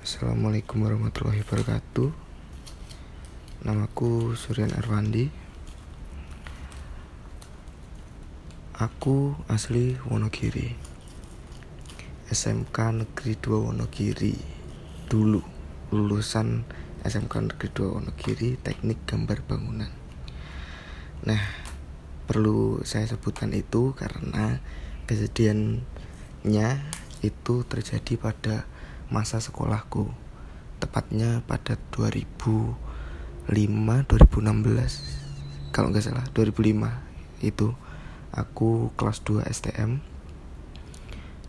Assalamualaikum warahmatullahi wabarakatuh. Namaku Suryan Arwandi. Aku asli Wonogiri. SMK Negeri 2 Wonogiri. Dulu lulusan SMK Negeri 2 Wonogiri Teknik Gambar Bangunan. Nah perlu saya sebutkan itu karena kejadiannya itu terjadi pada masa sekolahku. Tepatnya pada 2005 2016 kalau nggak salah 2005 itu. Aku kelas 2 STM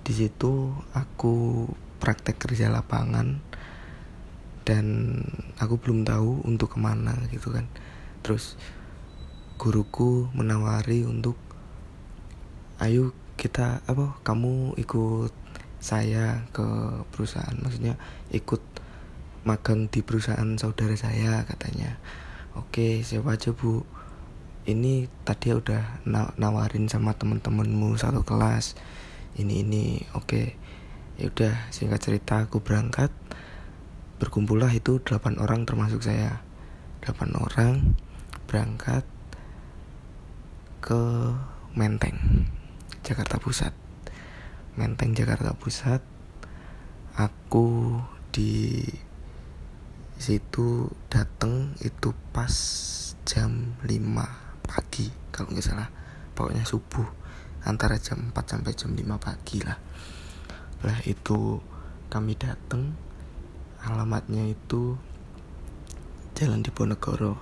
di situ aku praktek kerja lapangan. Dan aku belum tahu untuk ke mana gitu kan. Terus guruku menawari untuk ayo kita apa kamu ikut saya ke perusahaan maksudnya ikut magang di perusahaan saudara saya katanya. Oke siapa aja bu? Ini tadi udah nawarin sama temen-temenmu satu kelas. Ini ini. Oke. Ya udah singkat cerita aku berangkat. Berkumpullah itu delapan orang termasuk saya. Delapan orang berangkat ke Menteng Jakarta Pusat Menteng Jakarta Pusat. Aku di situ dateng itu pas jam 5 pagi kalau nggak salah. Pokoknya subuh antara jam 4 sampai jam 5 pagi lah. Lah itu kami dateng alamatnya itu Jalan Diponegoro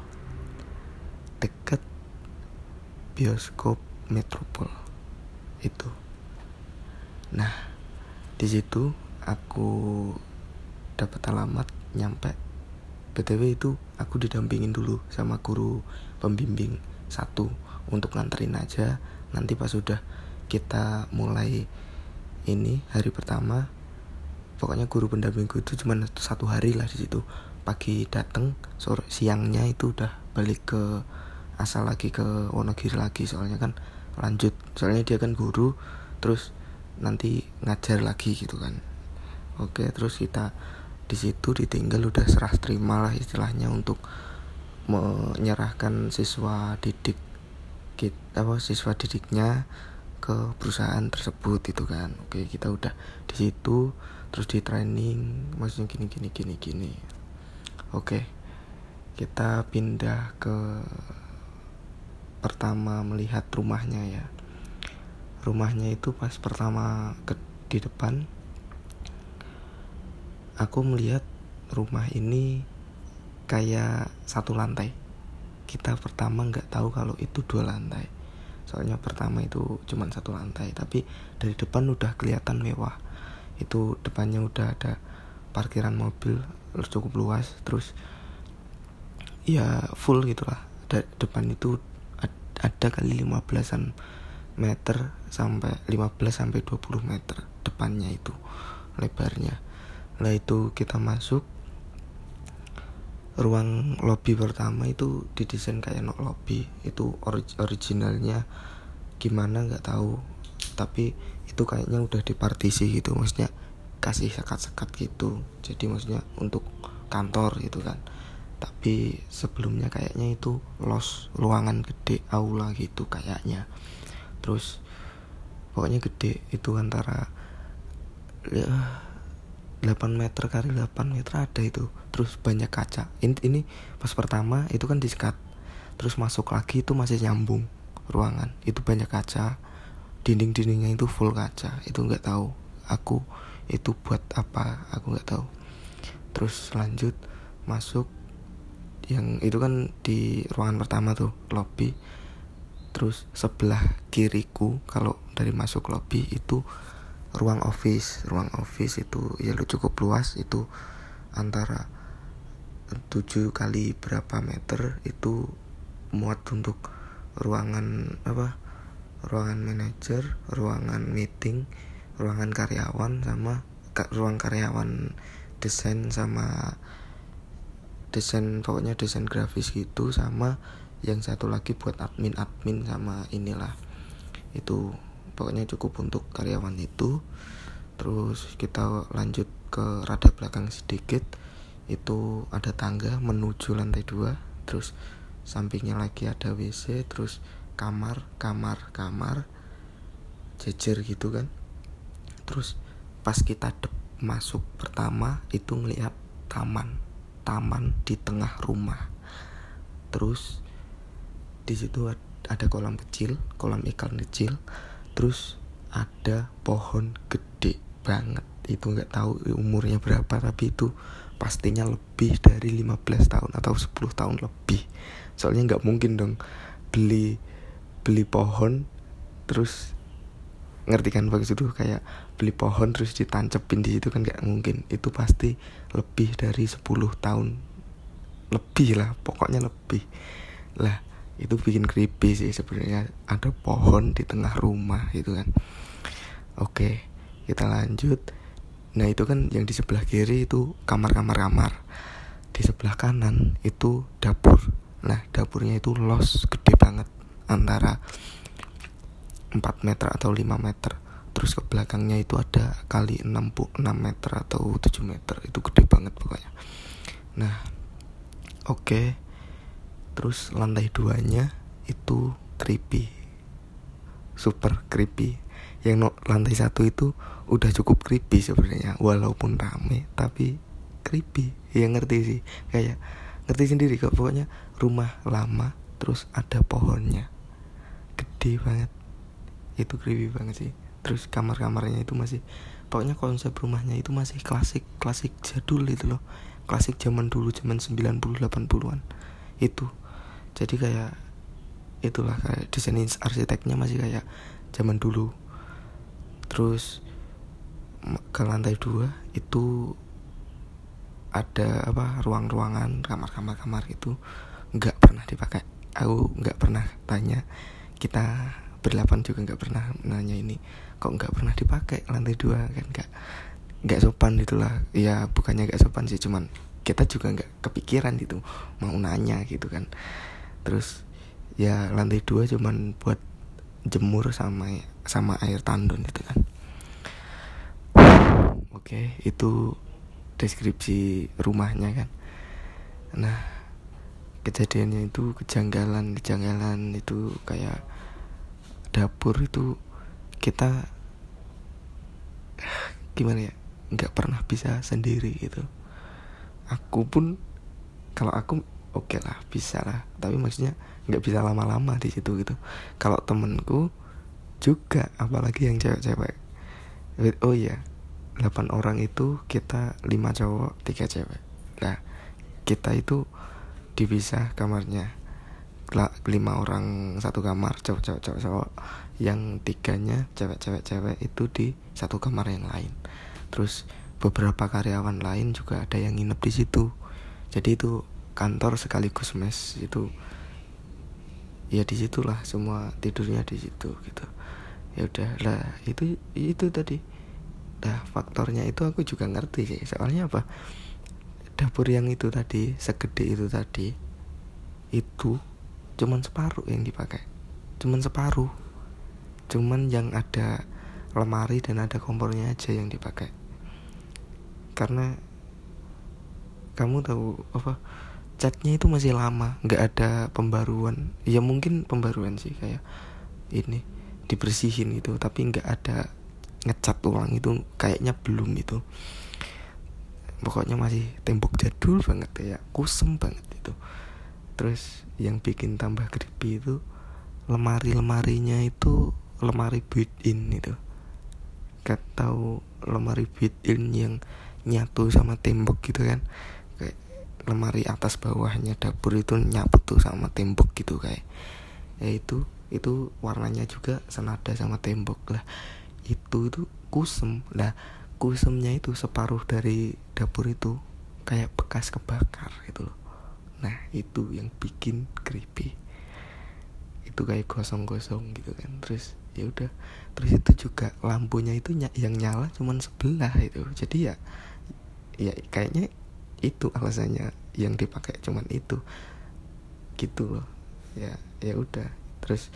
deket bioskop Metropol. Itu. Nah, di situ aku dapat alamat nyampe. BTW itu aku didampingin dulu sama guru pembimbing satu untuk nganterin aja. Nanti pas sudah kita mulai ini hari pertama pokoknya guru pendampingku itu cuma satu hari lah di situ. Pagi dateng sore siangnya itu udah balik ke asal lagi ke Wonogiri lagi soalnya kan lanjut. Soalnya dia kan guru terus nanti ngajar lagi gitu kan. Oke terus kita di situ ditinggal udah serah terima lah istilahnya untuk menyerahkan siswa didik kita apa siswa didiknya ke perusahaan tersebut itu kan. Oke kita udah di situ terus di training maksudnya gini gini gini gini. Oke kita pindah ke pertama melihat rumahnya ya rumahnya itu pas pertama ke di depan aku melihat rumah ini kayak satu lantai. Kita pertama nggak tahu kalau itu dua lantai. Soalnya pertama itu cuma satu lantai tapi dari depan udah kelihatan mewah. Itu depannya udah ada parkiran mobil cukup luas terus ya full gitulah. Depan itu ada kali 15-an meter sampai 15 sampai 20 meter depannya itu lebarnya. Lah itu kita masuk ruang lobby pertama itu didesain kayak no lobby. Itu originalnya gimana nggak tahu tapi itu kayaknya udah dipartisi gitu maksudnya kasih sekat-sekat gitu. Jadi maksudnya untuk kantor gitu kan. Tapi sebelumnya kayaknya itu los ruangan gede aula gitu kayaknya terus. Pokoknya gede itu antara ya 8 meter kali 8 meter ada itu. Terus banyak kaca. Ini, ini pas pertama itu kan disekat terus masuk lagi itu masih nyambung ruangan. Itu banyak kaca. Dinding-dindingnya itu full kaca. Itu nggak tahu aku itu buat apa. Aku nggak tahu. Terus lanjut masuk yang itu kan di ruangan pertama tuh lobby terus sebelah kiriku kalau dari masuk lobby itu ruang office. Ruang office itu ya lu cukup luas itu antara 7 kali berapa meter itu muat untuk ruangan apa? Ruangan manajer ruangan meeting ruangan karyawan sama ruang karyawan desain sama desain pokoknya desain grafis gitu sama yang satu lagi buat admin admin sama inilah. Itu pokoknya cukup untuk karyawan itu. Terus kita lanjut ke rada belakang sedikit. Itu ada tangga menuju lantai dua. Terus sampingnya lagi ada WC terus kamar kamar kamar. Jejer gitu kan. Terus pas kita masuk pertama itu ngeliat taman. Taman di tengah rumah. Terus di situ ada kolam kecil kolam ikan kecil terus ada pohon gede banget. Itu nggak tahu umurnya berapa tapi itu pastinya lebih dari 15 tahun atau 10 tahun lebih. Soalnya nggak mungkin dong beli beli pohon terus ngerti kan bagus itu kayak beli pohon terus ditancepin di situ kan nggak mungkin. Itu pasti lebih dari 10 tahun lebih lah pokoknya lebih. Lah itu bikin creepy sih sebenarnya. Ada pohon di tengah rumah gitu kan. Oke kita lanjut. Nah itu kan yang di sebelah kiri itu kamar-kamar kamar di sebelah kanan itu dapur. Nah dapurnya itu los gede banget antara 4 meter atau 5 meter. Terus ke belakangnya itu ada kali 6, 6 meter atau 7 meter. Itu gede banget pokoknya. Nah oke. okay. Terus lantai duanya itu creepy. Super creepy. Yang no, lantai satu itu udah cukup creepy sebenarnya walaupun rame tapi creepy. Ya ngerti sih. Kayak ngerti sendiri kok. Pokoknya rumah lama terus ada pohonnya. Gede banget. Itu creepy banget sih. Terus kamar-kamarnya itu masih pokoknya konsep rumahnya itu masih klasik klasik jadul itu loh. Klasik zaman dulu zaman 90 80-an itu jadi kayak itulah kayak desain arsiteknya masih kayak zaman dulu. Terus ke lantai dua itu ada apa ruang-ruangan kamar-kamar kamar itu nggak pernah dipakai. Aku nggak pernah tanya. Kita berdelapan juga nggak pernah nanya ini kok nggak pernah dipakai lantai dua? Kan nggak nggak sopan itulah. Ya bukannya nggak sopan sih cuman kita juga nggak kepikiran gitu mau nanya gitu kan terus ya lantai dua cuman buat jemur sama sama air tandon itu kan. Oke itu deskripsi rumahnya kan. Nah kejadiannya itu kejanggalan kejanggalan itu kayak dapur itu kita gimana ya nggak pernah bisa sendiri gitu. Aku pun kalau aku oke okay lah bisa lah. Tapi maksudnya nggak bisa lama-lama di situ gitu. Kalau temenku juga apalagi yang cewek-cewek. Oh iya 8 orang itu kita 5 cowok 3 cewek. Nah kita itu dipisah kamarnya. Lima orang satu kamar cowok cowok cowok cowok yang tiganya cewek cewek cewek itu di satu kamar yang lain. Terus beberapa karyawan lain juga ada yang nginep di situ. Jadi itu kantor sekaligus mes itu. Ya di situlah semua tidurnya di situ gitu. Ya udah lah itu itu tadi. Nah faktornya itu aku juga ngerti sih. Soalnya apa? Dapur yang itu tadi segede itu tadi itu cuman separuh yang dipakai. Cuman separuh. Cuman yang ada lemari dan ada kompornya aja yang dipakai. Karena kamu tahu apa catnya itu masih lama nggak ada pembaruan. Ya mungkin pembaruan sih kayak ini dibersihin itu tapi nggak ada ngecat ulang itu kayaknya belum itu. Pokoknya masih tembok jadul banget ya kusem banget itu. Terus yang bikin tambah creepy itu lemari-lemarinya itu lemari built-in itu. Gak tahu lemari built-in yang nyatu sama tembok gitu kan. kayak lemari atas bawahnya dapur itu nyatu tuh sama tembok gitu kayak. Ya itu itu warnanya juga senada sama tembok lah. Itu itu kusem. Lah kusemnya itu separuh dari dapur itu kayak bekas kebakar gitu nah itu yang bikin creepy. Itu kayak gosong-gosong gitu kan. Terus ya udah. Terus itu juga lampunya itu yang nyala cuman sebelah itu. Jadi ya ya kayaknya itu alasannya yang dipakai cuman itu. Gitu loh. Ya ya udah. Terus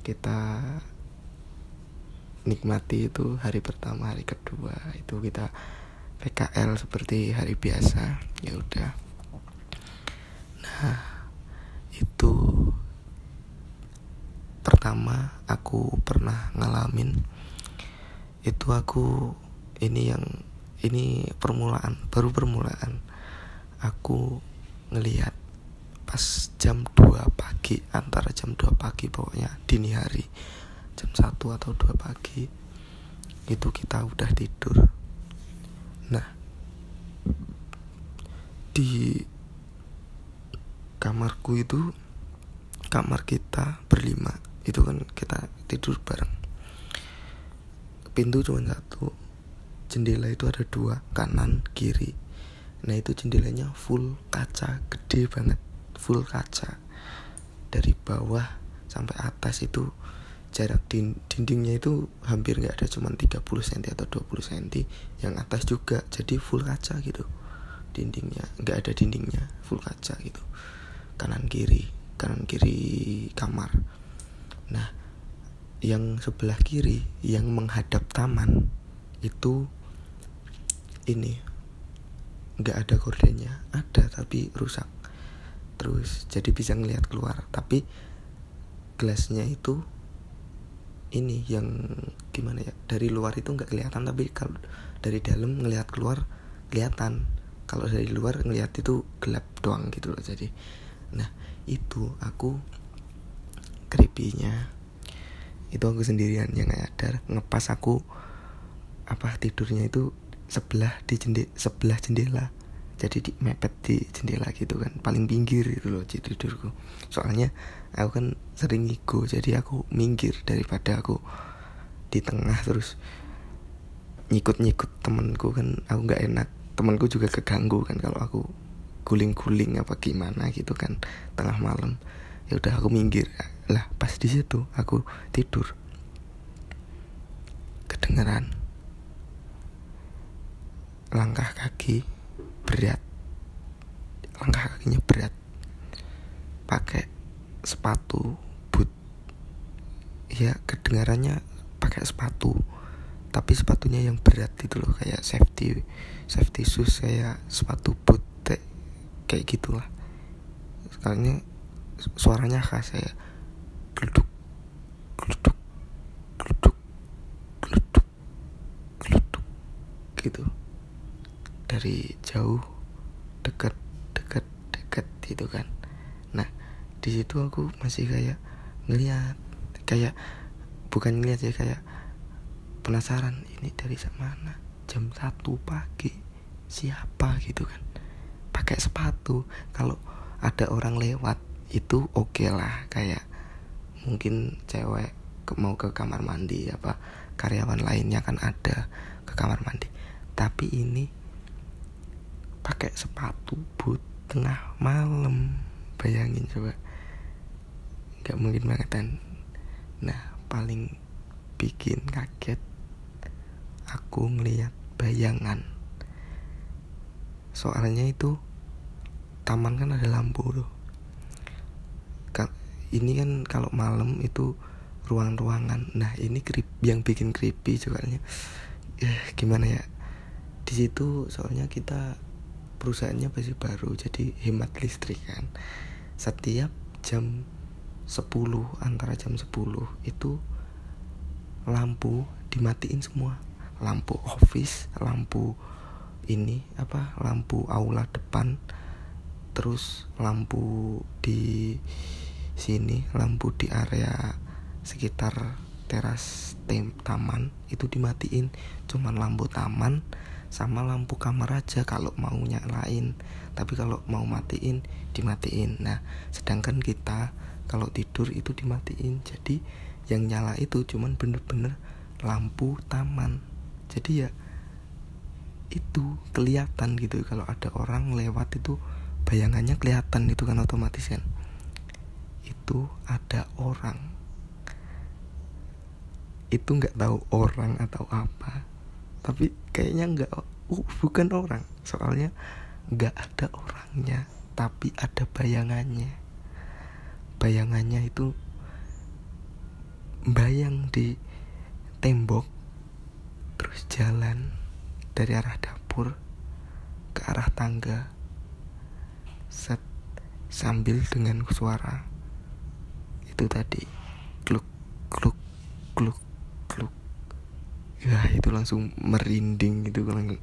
kita nikmati itu hari pertama hari kedua. Itu kita PKL seperti hari biasa. Ya udah. Nah itu pertama aku pernah ngalamin. Itu aku ini yang ini permulaan baru permulaan aku ngelihat pas jam 2 pagi antara jam 2 pagi pokoknya dini hari jam 1 atau 2 pagi itu kita udah tidur. Nah di kamarku itu kamar kita berlima itu kan kita tidur bareng. Pintu cuma satu jendela itu ada dua kanan kiri nah itu jendelanya full kaca gede banget full kaca. Dari bawah sampai atas itu jarak dindingnya itu hampir nggak ada cuma 30 cm atau 20 cm yang atas juga. Jadi full kaca gitu dindingnya. Nggak ada dindingnya full kaca gitu. Kanan kiri kanan kiri kamar. Nah yang sebelah kiri yang menghadap taman itu ini nggak ada gordennya ada tapi rusak. Terus jadi bisa ngelihat keluar tapi gelasnya itu ini yang gimana ya dari luar itu nggak kelihatan tapi kalau dari dalam ngelihat keluar kelihatan. Kalau dari luar ngelihat itu gelap doang gitu loh jadi. Nah itu aku creepy-nya. Itu aku sendirian yang nggak sadar ngepas aku apa tidurnya itu sebelah di jendela sebelah jendela. Jadi di mepet di jendela gitu kan paling pinggir itu loh tidurku. Soalnya aku kan sering ego jadi aku minggir daripada aku di tengah terus nyikut-nyikut temenku kan aku nggak enak. Temanku juga keganggu kan kalau aku guling-guling apa gimana gitu kan tengah malam. Ya udah aku minggir. Lah pas di situ aku tidur. Kedengeran langkah kaki berat. Langkah kakinya berat. Pakai sepatu boot. Ya kedengarannya pakai sepatu tapi sepatunya yang berat itu loh kayak safety safety shoes kayak sepatu boot kayak gitulah. Sekarangnya suaranya khas saya geluduk geluduk geluduk geluduk geluduk gitu dari jauh dekat dekat dekat gitu kan. Nah di situ aku masih kayak ngeliat kayak bukan ngeliat ya kayak penasaran ini dari mana jam satu pagi siapa gitu kan. Pakai sepatu kalau ada orang lewat itu oke okay lah kayak mungkin cewek mau ke kamar mandi apa karyawan lainnya kan ada ke kamar mandi. Tapi ini pakai sepatu boot tengah malam. Bayangin coba. Nggak mungkin banget kan nah paling bikin kaget aku ngeliat bayangan. Soalnya itu taman kan ada lampu tuh. Ini kan kalau malam itu ruang-ruangan. Nah ini creep, yang bikin creepy soalnya eh, gimana ya? Di situ soalnya kita perusahaannya masih baru jadi hemat listrik kan. Setiap jam 10 antara jam 10 itu lampu dimatiin semua. Lampu office lampu ini apa lampu aula depan terus lampu di sini lampu di area sekitar teras tem taman itu dimatiin. Cuman lampu taman sama lampu kamar aja kalau mau nyalain tapi kalau mau matiin dimatiin. Nah sedangkan kita kalau tidur itu dimatiin. Jadi yang nyala itu cuman bener-bener lampu taman. Jadi ya itu kelihatan gitu. Kalau ada orang lewat itu bayangannya kelihatan itu kan otomatis kan. Itu ada orang. Itu nggak tahu orang atau apa tapi kayaknya nggak uh, bukan orang. Soalnya nggak ada orangnya tapi ada bayangannya. Bayangannya itu bayang di tembok terus jalan dari arah dapur ke arah tangga. Set sambil dengan suara itu tadi ya itu langsung merinding gitu. Langsung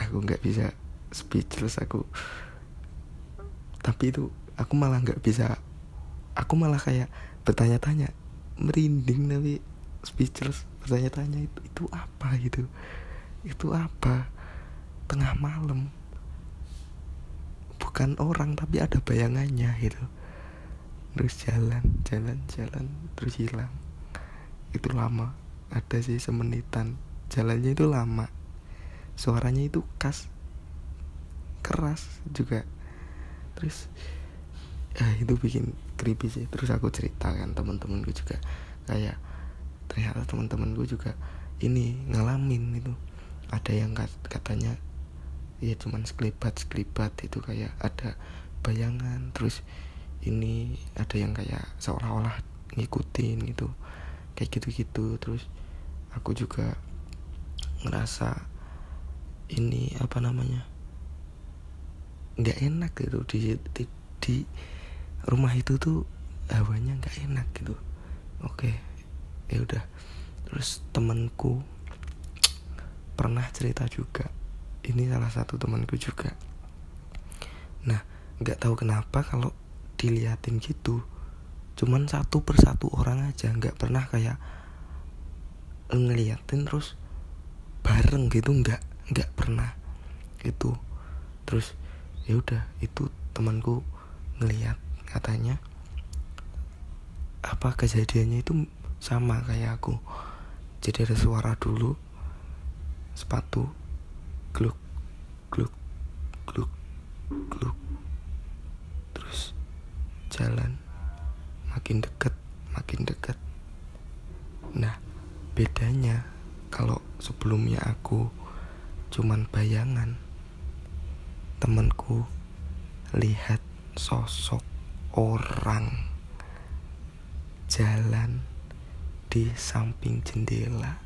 aku nggak bisa speechless aku. Tapi itu aku malah nggak bisa aku malah kayak bertanya-tanya merinding tapi speechless bertanya-tanya itu itu apa gitu? Itu apa? Tengah malam. Bukan orang tapi ada bayangannya gitu. Terus jalan jalan jalan terus hilang. Itu lama ada sih semenitan. Jalannya itu lama. Suaranya itu khas. Keras juga. Terus ya itu bikin creepy sih. Terus aku ceritakan teman-temanku juga. Kayak ternyata teman-temanku juga ini ngalamin itu. Ada yang katanya ya cuman sekelibat sekelibat itu kayak ada bayangan. Terus ini ada yang kayak seolah-olah ngikutin gitu. Kayak gitu-gitu. Terus aku juga ngerasa ini apa namanya nggak enak gitu. Di, di di rumah itu tuh hawanya nggak enak gitu. Oke ya udah. Terus temanku pernah cerita juga. Ini salah satu temanku juga. Nah nggak tahu kenapa kalau diliatin gitu cuman satu persatu orang aja nggak pernah kayak ngeliatin terus bareng gitu nggak nggak pernah itu terus ya udah itu temanku ngeliat katanya apa kejadiannya itu sama kayak aku. Jadi ada suara dulu sepatu gluk gluk gluk gluk. Terus jalan makin deket makin deket. Nah bedanya kalau sebelumnya aku cuman bayangan temanku lihat sosok orang jalan di samping jendela.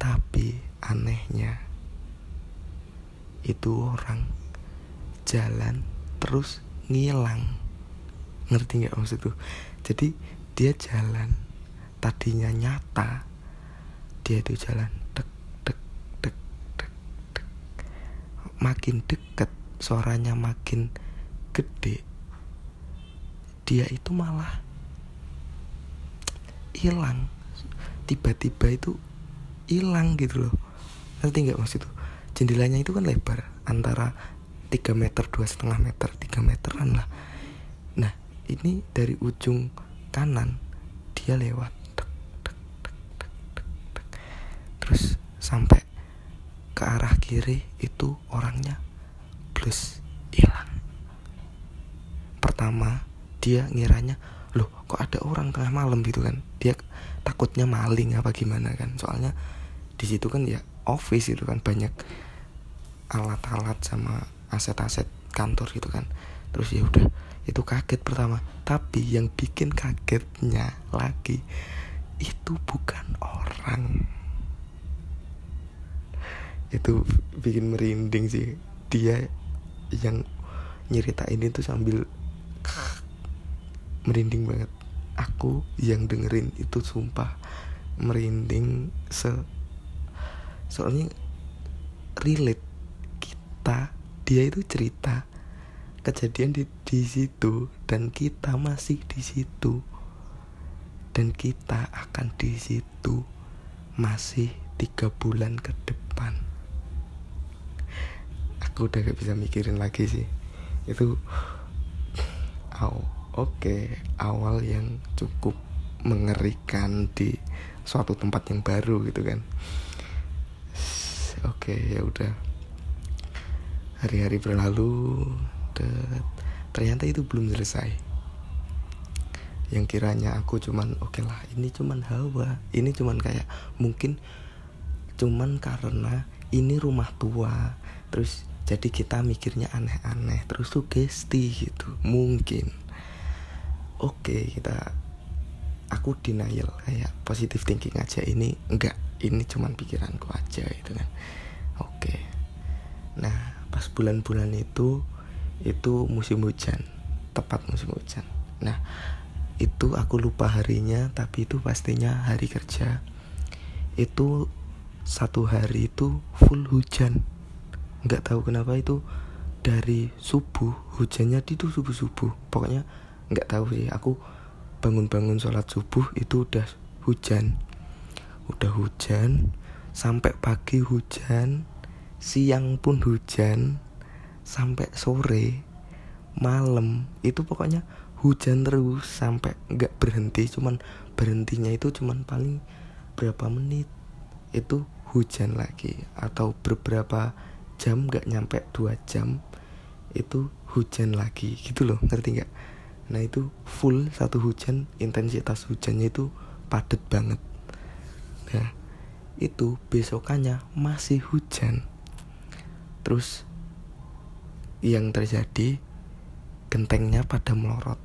Tapi anehnya itu orang jalan terus ngilang. Ngerti nggak maksud tuh? Jadi dia jalan tadinya nyata dia itu jalan makin deket suaranya makin gede dia itu malah hilang. Tiba-tiba itu hilang gitu loh. Nanti nggak maksud itu? Jendelanya itu kan lebar antara 3 meter dua setengah meter 3 meteran lah. Nah ini dari ujung kanan dia lewat sampai ke arah kiri itu orangnya plus hilang. Pertama dia ngiranya loh kok ada orang tengah malam gitu kan? Dia takutnya maling apa gimana kan? Soalnya di situ kan ya office itu kan banyak alat-alat sama aset-aset kantor gitu kan. Terus ya udah itu kaget pertama. Tapi yang bikin kagetnya lagi itu bukan orang itu bikin merinding sih. Dia yang nyeritain itu sambil merinding banget. Aku yang dengerin itu sumpah merinding se soalnya relate. Kita dia itu cerita kejadian di, di situ dan kita masih di situ. Dan kita akan di situ masih tiga bulan ke depan aku udah gak bisa mikirin lagi sih. Itu aw oke okay, awal yang cukup mengerikan di suatu tempat yang baru gitu kan. Oke okay, ya udah. Hari-hari berlalu ternyata itu belum selesai. Yang kiranya aku cuman oke okay lah ini cuman hawa. Ini cuman kayak mungkin cuman karena ini rumah tua. Terus jadi kita mikirnya aneh-aneh. Terus sugesti gitu. Mungkin. Oke kita aku denial. Kayak positif thinking aja. Ini enggak. Ini cuman pikiranku aja gitu kan. Oke. Nah pas bulan-bulan itu itu musim hujan. Tepat musim hujan. Nah itu aku lupa harinya tapi itu pastinya hari kerja. Itu satu hari itu full hujan nggak tahu kenapa itu dari subuh hujannya itu subuh subuh pokoknya nggak tahu sih. Aku bangun-bangun sholat subuh itu udah hujan. Udah hujan sampai pagi hujan siang pun hujan sampai sore malam. Itu pokoknya hujan terus sampai nggak berhenti. Cuman berhentinya itu cuman paling berapa menit itu hujan lagi. Atau beberapa jam nggak nyampe dua jam itu hujan lagi gitu loh ngerti nggak Nah itu full satu hujan intensitas hujannya itu padat banget. Nah itu besokannya masih hujan. Terus yang terjadi gentengnya pada melorot.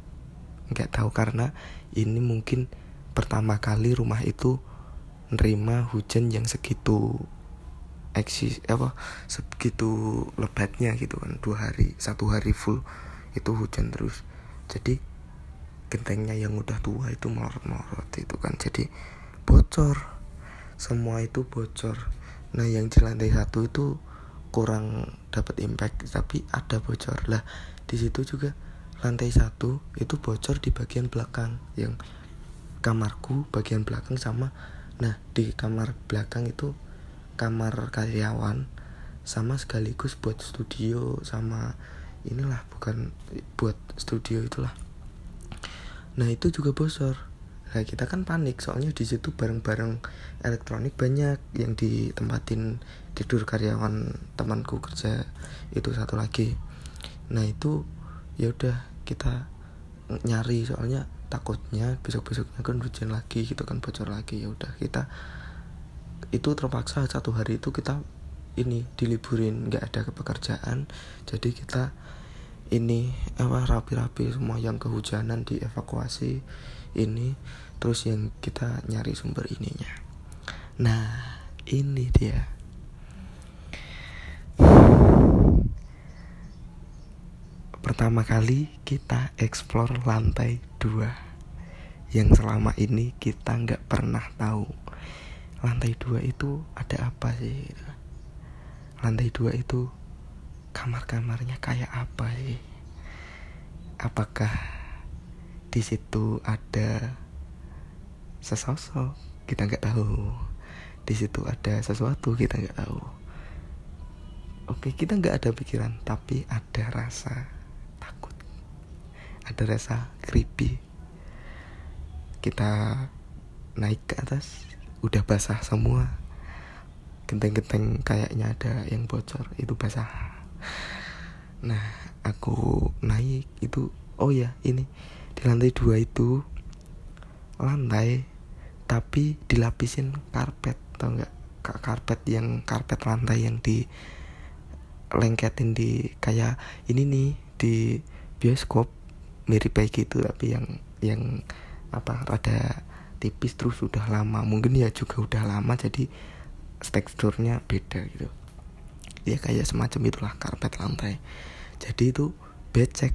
Nggak tahu karena ini mungkin pertama kali rumah itu nerima hujan yang segitu eksis apa segitu lebatnya gitu kan. Dua hari satu hari full itu hujan terus. Jadi gentengnya yang udah tua itu melorot-melorot itu kan. Jadi bocor. Semua itu bocor. Nah yang di lantai satu itu kurang dapat impact tapi ada bocor. Lah di situ juga lantai satu itu bocor di bagian belakang yang kamarku bagian belakang sama. Nah di kamar belakang itu kamar karyawan sama sekaligus buat studio sama inilah bukan buat studio itulah. Nah itu juga bocor nah kita kan panik soalnya di situ barang-barang elektronik banyak yang ditempatin tidur karyawan temanku kerja itu satu lagi. Nah itu ya udah kita nyari soalnya takutnya besok besoknya kan hujan lagi gitu kan bocor lagi ya udah kita itu terpaksa satu hari itu kita ini diliburin nggak ada pekerjaan jadi kita ini apa rapi-rapi semua yang kehujanan dievakuasi ini terus yang kita nyari sumber ininya. Nah ini dia. Pertama kali kita explore lantai dua. Yang selama ini kita nggak pernah tahu lantai dua itu ada apa sih lantai dua itu kamar-kamarnya kayak apa sih? Apakah di situ ada sesosok? Kita nggak tahu. Di situ ada sesuatu kita nggak tahu. Oke, kita nggak ada pikiran, tapi ada rasa takut. Ada rasa creepy. Kita naik ke atas, udah basah semua. Genteng-genteng kayaknya ada yang bocor, itu basah. Nah aku naik itu oh ya ini. Di lantai dua itu lantai tapi dilapisin karpet tau nggak? Karpet yang karpet lantai yang di lengketin di kayak ini nih di bioskop mirip kayak gitu tapi yang yang apa rada tipis terus sudah lama. Mungkin ya juga udah lama jadi teksturnya beda gitu. Ya kayak semacam itulah karpet lantai. Jadi itu becek.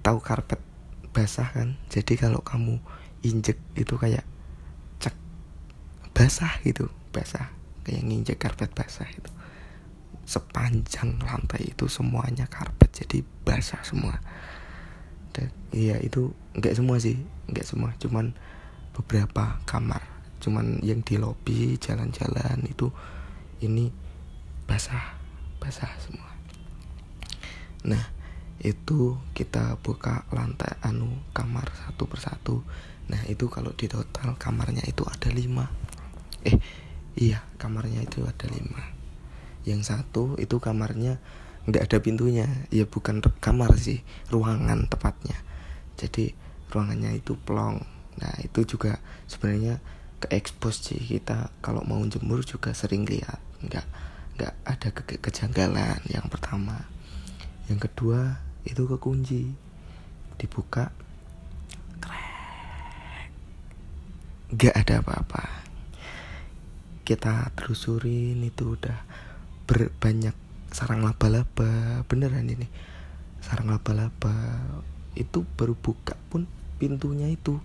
Tahu karpet basah kan? Jadi kalau kamu injek itu kayak cek basah gitu. Basah. Kayak nginjek karpet basah itu sepanjang lantai itu semuanya karpet jadi basah semua. Dan iya itu nggak semua sih. Nggak semua. Cuman beberapa kamar. Cuman yang di lobi jalan-jalan itu ini basah basah semua. Nah itu kita buka lantai anu kamar satu persatu. Nah itu kalau di total kamarnya itu ada lima. Eh iya kamarnya itu ada lima. Yang satu itu kamarnya nggak ada pintunya. Ya bukan kamar sih ruangan tepatnya. Jadi ruangannya itu plong nah itu juga sebenarnya ke expose sih kita. Kalau mau jemur juga sering lihat. Nggak nggak ada ke kejanggalan yang pertama. Yang kedua itu kekunci. Dibuka. Nggak ada apa-apa. Kita telusurin itu udah berbanyak sarang laba-laba. Beneran ini. Sarang laba-laba. Itu baru buka pun pintunya itu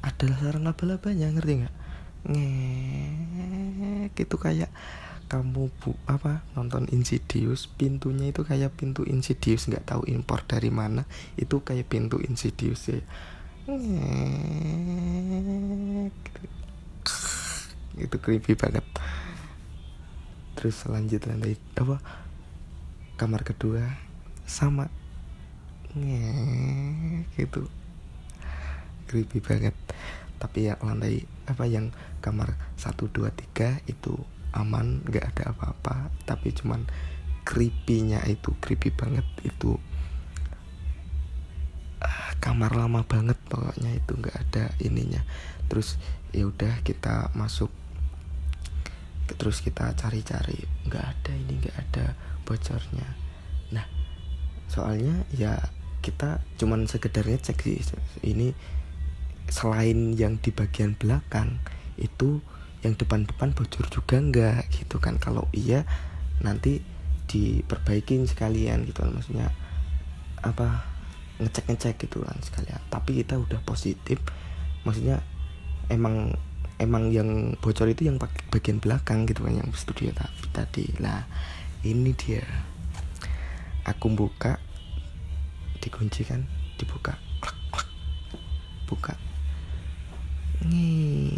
adalah sarang laba-labanya ngerti nggak? Ngek itu kayak kamu bu apa nonton Insidious pintunya itu kayak pintu Insidious nggak tahu impor dari mana itu kayak pintu Insidious ya. Ngek. Itu creepy banget. Terus selanjutnya lantai apa kamar kedua sama. Ngek gitu creepy banget tapi ya lantai apa yang kamar 1 2 3 itu aman nggak ada apa-apa. Tapi cuman creepy-nya itu creepy banget itu uh, kamar lama banget pokoknya itu nggak ada ininya. Terus ya udah kita masuk terus kita cari-cari nggak ada ini nggak ada bocornya. Nah soalnya ya kita cuman sekedarnya cek sih ini selain yang di bagian belakang itu yang depan-depan bocor juga enggak gitu kan? Kalau iya nanti diperbaikin sekalian gitu kan? Maksudnya apa ngecek-ngecek gitu kan sekalian. Tapi kita udah positif maksudnya emang emang yang bocor itu yang bagian belakang gitu kan yang studio tapi tadi. Lah ini dia. Aku buka dikunci kan dibuka buka nih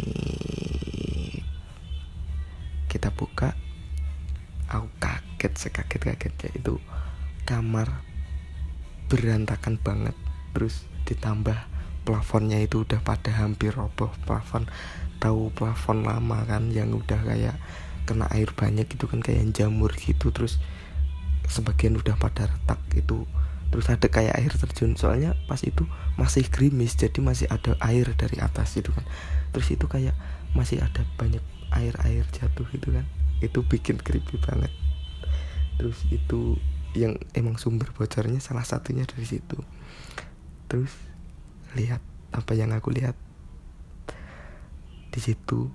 kita buka. Aku kaget sekaget kagetnya itu kamar berantakan banget. Terus ditambah plafonnya itu udah pada hampir roboh. Plafon tahu plafon lama kan yang udah kayak kena air banyak itu kan kayak jamur gitu. Terus sebagian udah pada retak itu terus ada kayak air terjun. Soalnya pas itu masih gerimis jadi masih ada air dari atas gitu kan. Terus itu kayak masih ada banyak air-air jatuh gitu kan. Itu bikin creepy banget. Terus itu yang emang sumber bocornya salah satunya dari situ. Terus lihat apa yang aku lihat? Di situ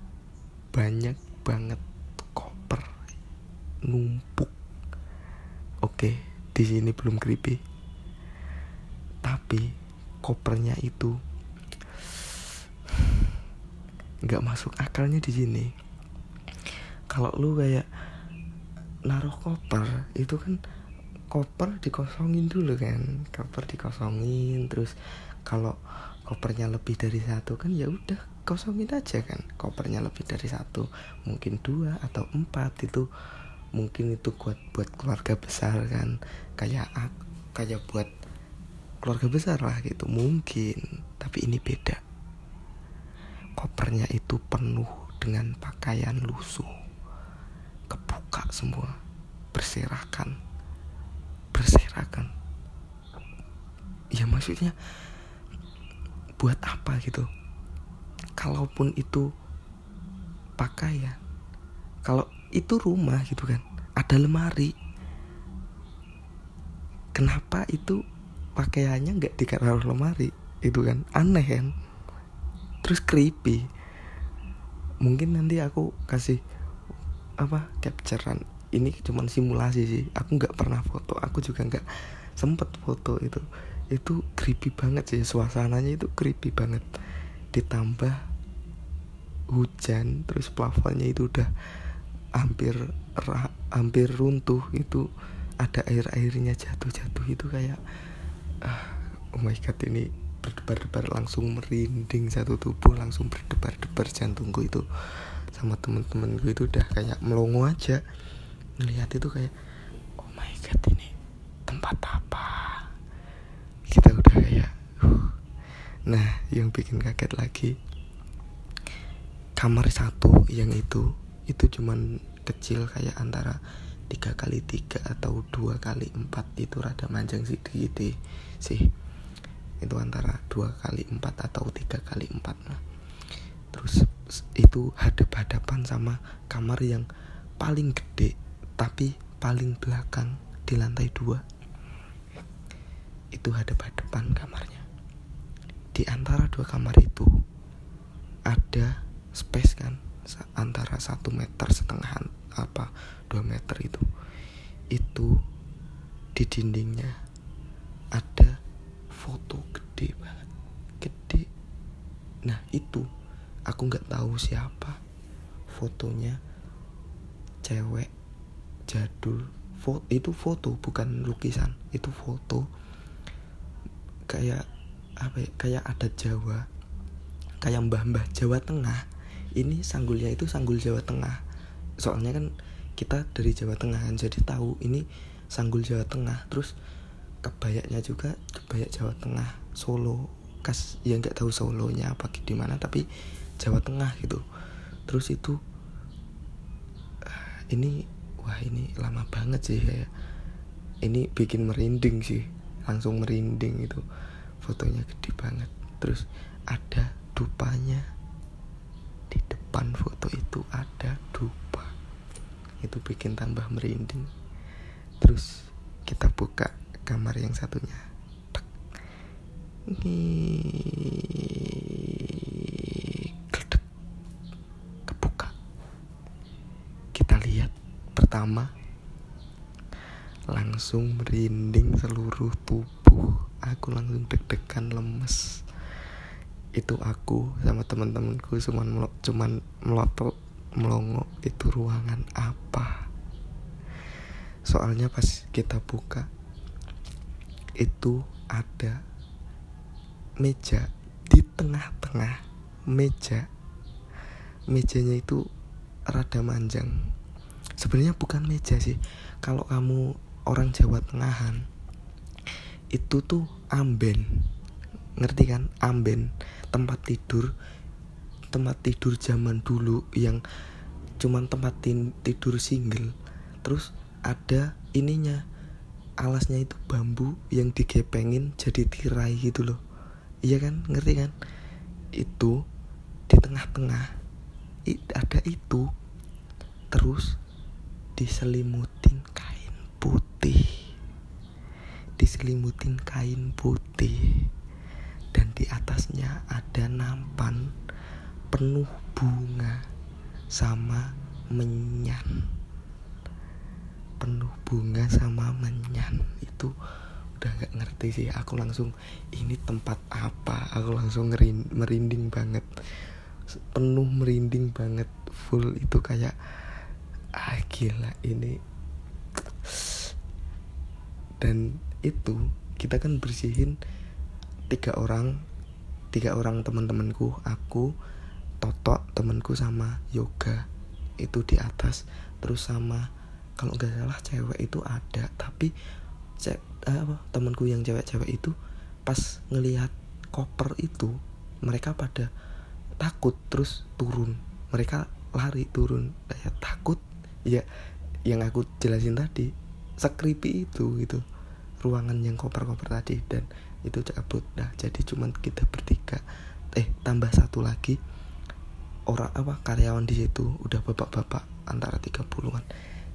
banyak banget koper numpuk. Oke di sini belum creepy tapi kopernya itu nggak masuk akalnya di sini. Kalau lu kayak naruh koper itu kan koper dikosongin dulu kan. Koper dikosongin terus kalau kopernya lebih dari satu kan ya udah kosongin aja kan. Kopernya lebih dari satu mungkin dua atau empat itu mungkin itu buat buat keluarga besar kan. Kayak kayak buat keluarga besar lah gitu mungkin. Tapi ini beda. Kopernya itu penuh dengan pakaian lusuh. Kebuka semua. Berserakan. Berserakan. Ya maksudnya buat apa gitu? Kalaupun itu pakaian kalau itu rumah gitu kan ada lemari. Kenapa itu pakaiannya nggak ditaruh lemari itu kan aneh kan? Terus creepy. Mungkin nanti aku kasih apa capturean. Ini cuman simulasi sih aku nggak pernah foto aku juga nggak sempet foto itu. Itu creepy banget sih suasananya itu creepy banget. Ditambah hujan terus plafonnya itu udah hampir hampir runtuh itu ada air airnya jatuh jatuh itu kayak oh my god ini berdebar-debar langsung merinding satu tubuh langsung berdebar-debar jantungku itu sama temen-temen gue itu udah kayak melongo aja. Ngelihat itu kayak oh my god ini tempat apa? Kita udah kayak uh. nah yang bikin kaget lagi kamar satu yang itu itu cuman kecil kayak antara tiga kali tiga atau dua kali empat itu rada manjang sedikit sih. Itu antara dua kali empat atau tiga kali empat lah. Terus itu hadap hadapan sama kamar yang paling gede tapi paling belakang di lantai dua. Itu hadap hadapan kamarnya. Di antara dua kamar itu ada space kan antara satu meter setengah apa dua meter itu. Itu di dindingnya ada foto gede banget. Gede. Nah itu. Aku nggak tahu siapa fotonya. Cewek jadul foto itu foto bukan lukisan. Itu foto. Kayak apa ya kayak adat Jawa. Kayak mbah-mbah Jawa Tengah. Ini sanggulnya itu sanggul Jawa Tengah. Soalnya kan kita dari Jawa Tengah kan jadi tahu ini sanggul Jawa Tengah. Terus kebayaknya juga kebayak Jawa Tengah Solo kas ya nggak tahu Solonya apa di mana tapi Jawa Tengah gitu. Terus itu eh, ini wah ini lama banget sih ya ini bikin merinding sih langsung merinding itu fotonya gede banget. Terus ada dupanya di depan foto itu ada dupa. Itu bikin tambah merinding. Terus kita buka kamar yang satunya. Kebuka. Kita lihat pertama. Langsung merinding seluruh tubuh. Aku langsung deg-degan lemes. Itu aku sama teman-temanku cuman cuman melotot melongo itu ruangan apa? Soalnya pas kita buka itu ada meja di tengah-tengah meja. Mejanya itu rada manjang. Sebenarnya bukan meja sih. Kalau kamu orang Jawa Tengahan itu tuh amben. Ngerti kan? Amben. Tempat tidur tempat tidur zaman dulu yang cuman tempat tidur single. Terus ada ininya alasnya itu bambu yang digepengin jadi tirai gitu loh. Iya kan? Ngerti kan? Itu di tengah-tengah ada itu. Terus diselimutin kain putih. Diselimutin kain putih. Dan di atasnya ada nampan penuh bunga sama menyan penuh bunga sama menyan. Itu udah gak ngerti sih. Aku langsung ini tempat apa? Aku langsung merinding banget. Penuh merinding banget. Full itu kayak ah gila ini. Dan itu kita kan bersihin tiga orang tiga orang teman-temanku aku Toto temanku sama Yoga. Itu di atas terus sama kalau nggak salah cewek itu ada tapi ce eh, apa temanku yang cewek-cewek itu pas ngelihat koper itu mereka pada takut terus turun. Mereka lari turun. Kayak takut ya yang aku jelasin tadi sekripi itu gitu ruangan yang koper-koper tadi dan itu cabut. Nah jadi cuman kita bertiga eh tambah satu lagi orang apa karyawan di situ udah bapak-bapak antara 30-an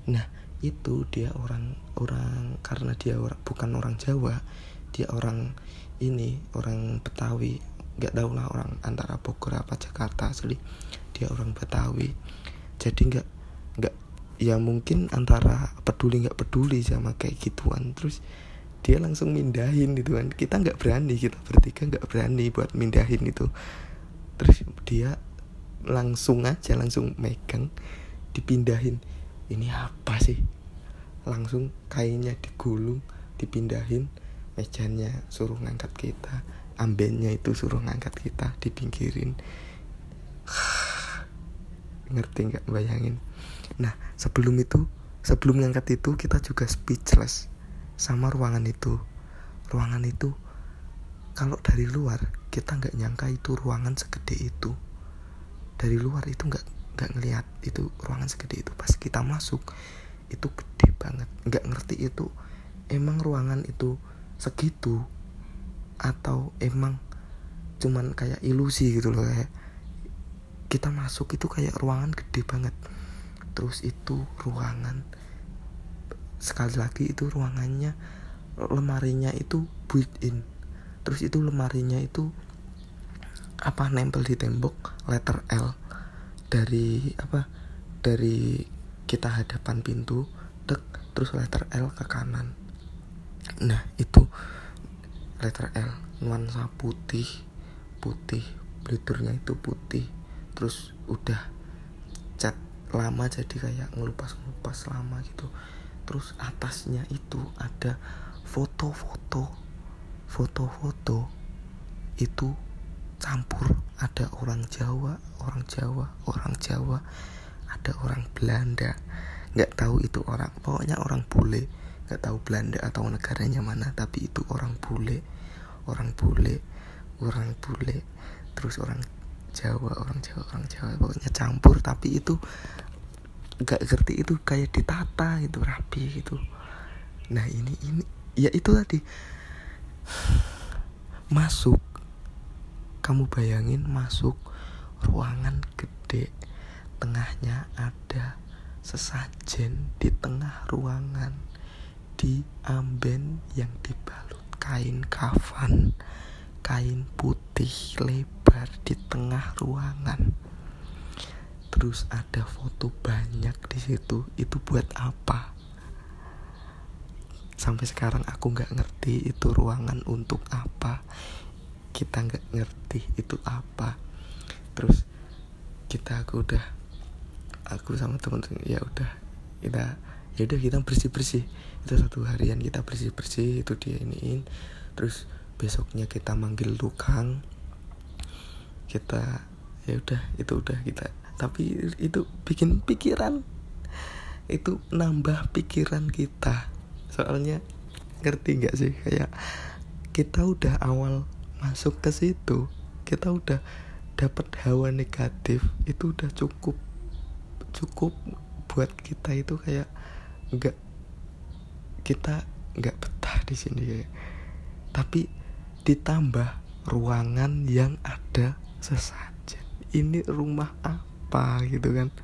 nah itu dia orang orang karena dia orang bukan orang Jawa dia orang ini orang Betawi. Nggak tahu lah orang antara Bogor apa Jakarta asli. Dia orang Betawi. Jadi nggak nggak ya mungkin antara peduli nggak peduli sama kayak gituan. Terus dia langsung mindahin gitu kan. Kita nggak berani kita bertiga nggak berani buat mindahin itu terus dia langsung aja langsung megang dipindahin ini apa sih? Langsung kainnya digulung dipindahin mejanya suruh ngangkat kita ambennya itu suruh ngangkat kita dipinggirin. Ngerti nggak bayangin? Nah sebelum itu sebelum ngangkat itu kita juga speechless sama ruangan itu. Ruangan itu kalau dari luar kita nggak nyangka itu ruangan segede itu. Dari luar itu nggak nggak ngelihat itu ruangan segede itu. Pas kita masuk itu gede banget. Nggak ngerti itu emang ruangan itu segitu? Atau emang cuman kayak ilusi gitu loh kayak kita masuk itu kayak ruangan gede banget. Terus itu ruangan sekali lagi itu ruangannya lemarinya itu built in. Terus itu lemarinya itu apa nempel di tembok letter L dari apa dari kita hadapan pintu tek terus letter L ke kanan. Nah itu letter L nuansa putih putih bliturnya itu putih terus udah cat lama jadi kayak ngelupas ngelupas lama gitu. Terus atasnya itu ada foto-foto foto-foto itu campur. Ada orang Jawa orang Jawa orang Jawa. Ada orang Belanda. Nggak tahu itu orang pokoknya orang bule. Nggak tahu Belanda atau negaranya mana tapi itu orang bule. Orang bule orang bule. Terus orang Jawa orang Jawa orang Jawa. Pokoknya campur tapi itu nggak ngerti itu kayak ditata gitu rapi gitu. Nah ini ini. Ya itu tadi. Masuk kamu bayangin masuk ruangan gede tengahnya ada sesajen di tengah ruangan di amben yang dibalut kain kafan kain putih lebar di tengah ruangan. Terus ada foto banyak di situ. Itu buat apa? Sampai sekarang aku nggak ngerti itu ruangan untuk apa kita nggak ngerti itu apa. Terus kita aku udah aku sama teman-teman ya udah kita ya udah kita bersih bersih itu satu harian kita bersih bersih itu dia iniin terus besoknya kita manggil tukang. Kita ya udah itu udah kita tapi itu bikin pikiran. Itu nambah pikiran kita. Soalnya ngerti nggak sih? Kayak kita udah awal masuk ke situ kita udah dapat hawa negatif itu udah cukup cukup buat kita itu kayak nggak kita nggak betah di sini. Ya tapi ditambah ruangan yang ada sesajen. Ini rumah apa gitu kan?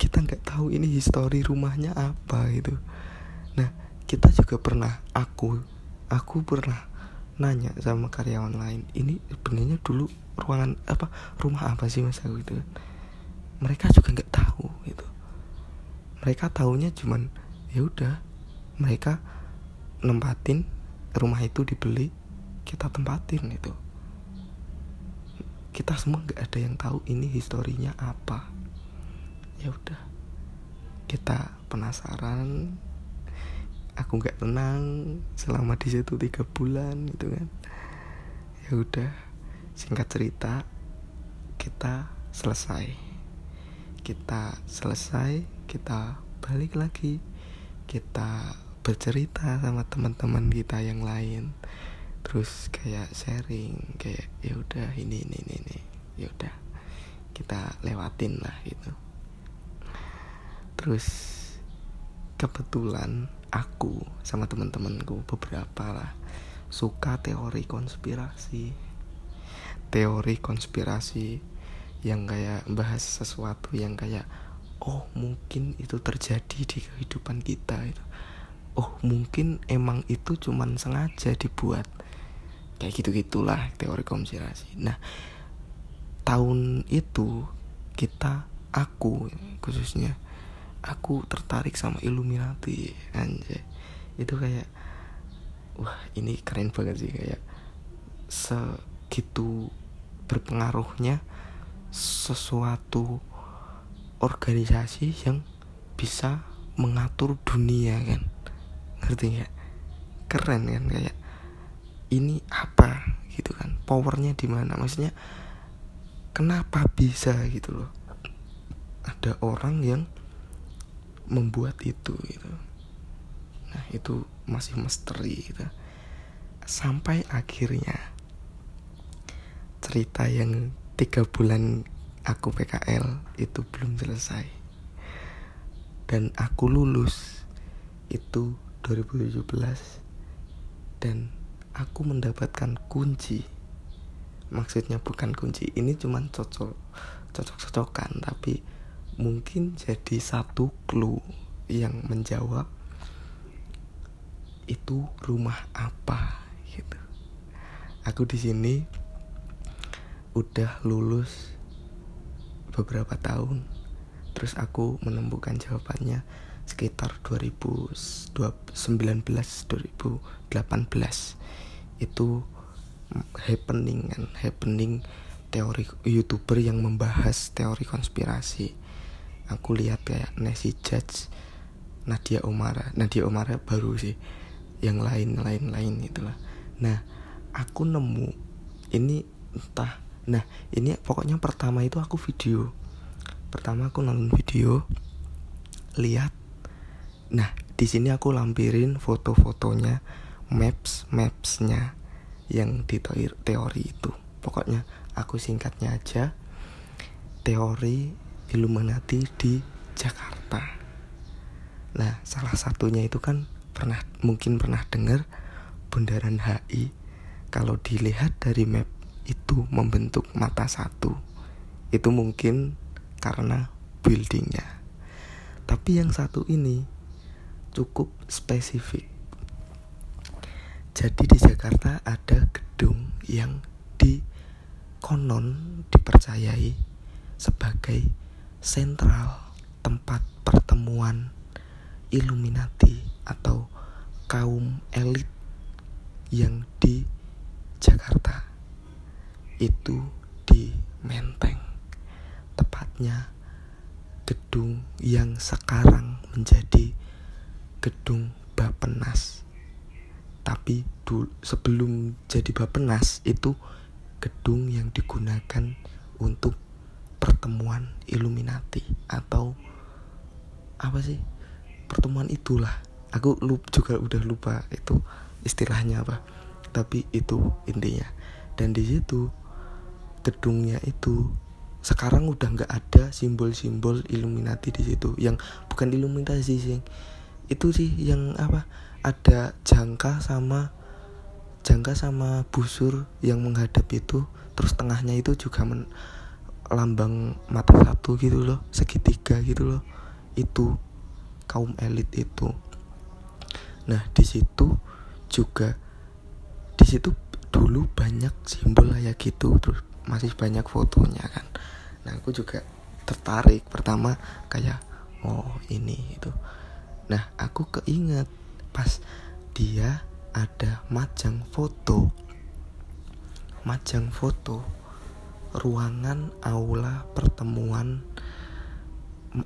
Kita nggak tahu ini histori rumahnya apa gitu. Nah kita juga pernah aku aku pernah nanya sama karyawan lain ini sebenarnya dulu ruangan apa rumah apa sih mas? Aku itu mereka juga nggak tahu gitu. Mereka tahunya cuman ya udah mereka nempatin rumah itu dibeli kita tempatin itu kita semua nggak ada yang tahu ini historinya apa. Ya udah kita penasaran aku nggak tenang selama di situ tiga bulan gitu kan. Ya udah singkat cerita kita selesai. Kita selesai kita balik lagi. Kita bercerita sama teman-teman kita yang lain. Terus kayak sharing kayak ya udah ini ini ini, ini. ya udah kita lewatin lah gitu. Terus kebetulan aku sama teman-temanku beberapa lah suka teori konspirasi. Teori konspirasi yang kayak bahas sesuatu yang kayak oh mungkin itu terjadi di kehidupan kita itu. Oh mungkin emang itu cuman sengaja dibuat. Kayak gitu gitulah teori konspirasi. Nah tahun itu kita aku khususnya aku tertarik sama Illuminati anjay. Itu kayak wah ini keren banget sih kayak segitu berpengaruhnya sesuatu organisasi yang bisa mengatur dunia kan? Ngerti nggak? Keren kan? Kayak ini apa gitu kan? Powernya di mana? Maksudnya kenapa bisa gitu loh? Ada orang yang membuat itu gitu. Nah itu masih misteri gitu. Sampai akhirnya cerita yang tiga bulan aku PKL itu belum selesai. Dan aku lulus itu 2017 dan aku mendapatkan kunci. Maksudnya bukan kunci ini cuman cocok cocok cocokan tapi mungkin jadi satu clue yang menjawab itu rumah apa? Gitu. Aku di sini udah lulus beberapa tahun. Terus aku menemukan jawabannya sekitar 2019 2018 itu happening kan happening teori youtuber yang membahas teori konspirasi aku lihat kayak Nancy Judge Nadia Omara. Nadia Omara baru sih. Yang lain lain lain itulah nah aku nemu ini entah nah ini pokoknya pertama itu aku video. Pertama aku nonton video lihat. Nah di sini aku lampirin foto-fotonya maps mapsnya yang di teori itu. Pokoknya aku singkatnya aja teori Illuminati di Jakarta. Nah salah satunya itu kan pernah mungkin pernah dengar Bundaran HI kalau dilihat dari map itu membentuk mata satu. Itu mungkin karena buildingnya. Tapi yang satu ini cukup spesifik. Jadi di Jakarta ada gedung yang di konon dipercayai sebagai sentral tempat pertemuan Illuminati atau kaum elit yang di Jakarta. Itu di Menteng tepatnya gedung yang sekarang menjadi gedung Bapenas. Tapi sebelum jadi Bapenas itu gedung yang digunakan untuk pertemuan Illuminati atau apa sih? Pertemuan itulah. Aku lupa, juga udah lupa itu istilahnya apa tapi itu intinya. Dan di situ gedungnya itu sekarang udah nggak ada simbol-simbol Illuminati di situ. Yang bukan Illuminati sih itu sih yang apa ada jangka sama jangka sama busur yang menghadap itu terus tengahnya itu juga men, lambang mata satu gitu loh segitiga gitu loh itu kaum elit itu. Nah di situ juga di situ dulu banyak simbol kayak gitu terus masih banyak fotonya kan. Nah aku juga tertarik. Pertama kayak oh ini itu. Nah aku keinget pas dia ada majang foto. Majang foto ruangan aula pertemuan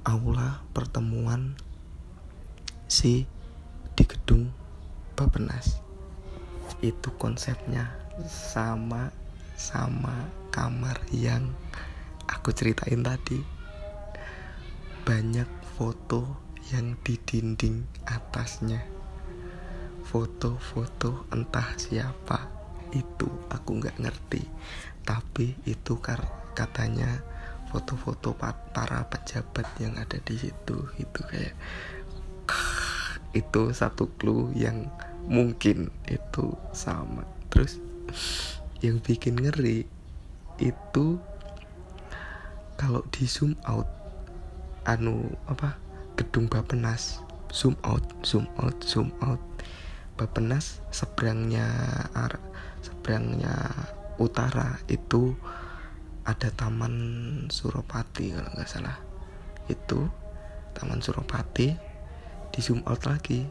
aula pertemuan si di gedung Bapenas. Itu konsepnya sama sama kamar yang aku ceritain tadi. Banyak foto yang di dinding atasnya. Foto-foto entah siapa itu aku nggak ngerti tapi itu katanya foto-foto para pejabat yang ada di situ itu kayak itu satu clue yang mungkin itu sama. Terus yang bikin ngeri itu kalau di zoom out anu apa gedung Bapenas zoom out zoom out zoom out. Bapenas seberangnya seberangnya utara itu ada Taman Suropati kalau nggak salah. Itu Taman Suropati di zoom out lagi.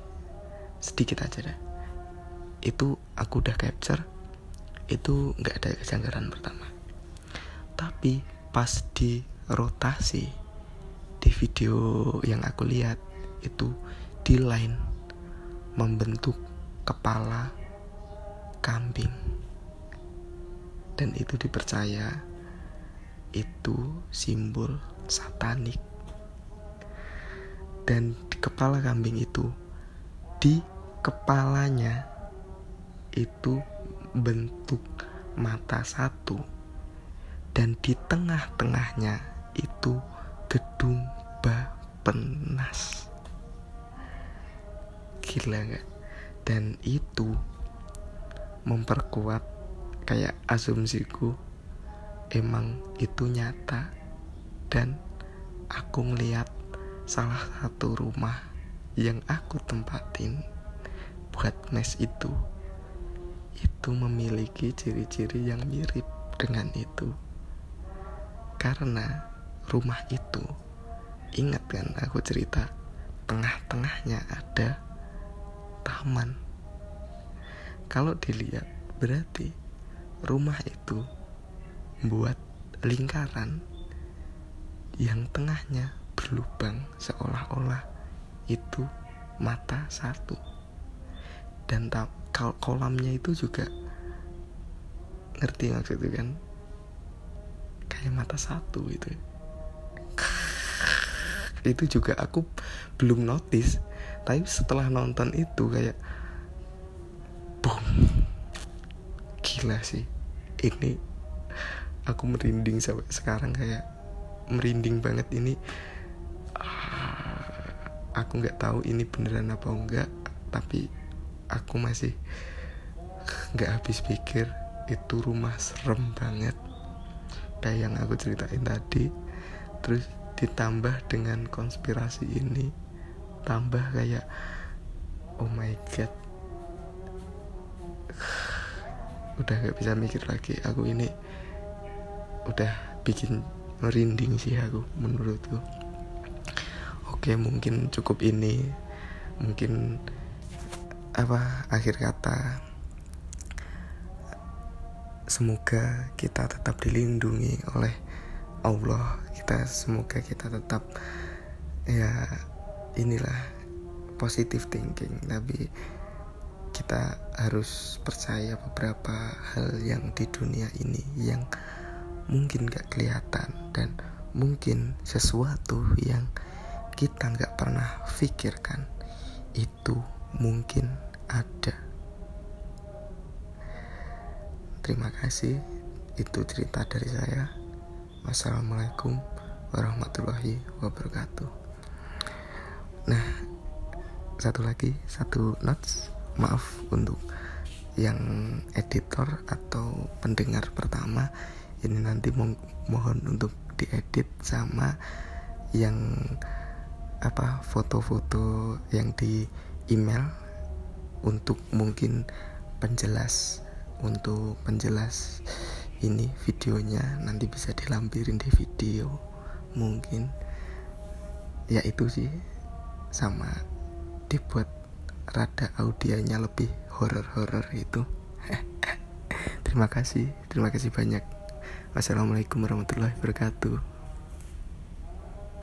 Sedikit aja deh. Itu aku udah capture itu nggak ada kejanggalan pertama. Tapi pas di rotasi di video yang aku lihat itu di line membentuk kepala kambing dan itu dipercaya itu simbol satanik. Dan di kepala kambing itu di kepalanya itu bentuk mata satu. Dan di tengah-tengahnya itu gedung Bapenas. Gila gak dan itu memperkuat kayak asumsiku emang itu nyata dan aku ngeliat salah satu rumah yang aku tempatin buat mes itu itu memiliki ciri-ciri yang mirip dengan itu. Karena rumah itu ingat kan aku cerita tengah-tengahnya ada taman. Kalau dilihat berarti rumah itu buat lingkaran yang tengahnya berlubang seolah-olah itu mata satu. Dan kolamnya itu juga ngerti maksudnya kan? Kayak mata satu itu itu juga aku belum notice tapi setelah nonton itu kayak boom gila sih. Ini aku merinding sampai sekarang kayak merinding banget ini. Ah, aku nggak tahu ini beneran apa enggak tapi aku masih nggak habis pikir. Itu rumah serem banget. Kayak yang aku ceritain tadi. Terus ditambah dengan konspirasi ini tambah kayak oh my god udah gak bisa mikir lagi. Aku ini udah bikin merinding sih aku menurutku. Oke mungkin cukup ini. Mungkin apa akhir kata. Semoga kita tetap dilindungi oleh Allah. Kita semoga kita tetap ya inilah positive thinking. Tapi kita harus percaya beberapa hal yang di dunia ini yang mungkin gak kelihatan dan mungkin sesuatu yang kita nggak pernah pikirkan itu mungkin ada. Terima kasih, itu cerita dari saya. Wassalamualaikum warahmatullahi wabarakatuh. Nah, satu lagi, satu notes, maaf untuk yang editor atau pendengar pertama ini nanti mo mohon untuk diedit sama yang apa foto-foto yang di email untuk mungkin penjelas untuk penjelas ini videonya nanti bisa dilampirin di video mungkin. Ya itu sih sama dibuat rada audionya lebih horor-horor itu terima kasih terima kasih banyak. Wassalamualaikum warahmatullahi wabarakatuh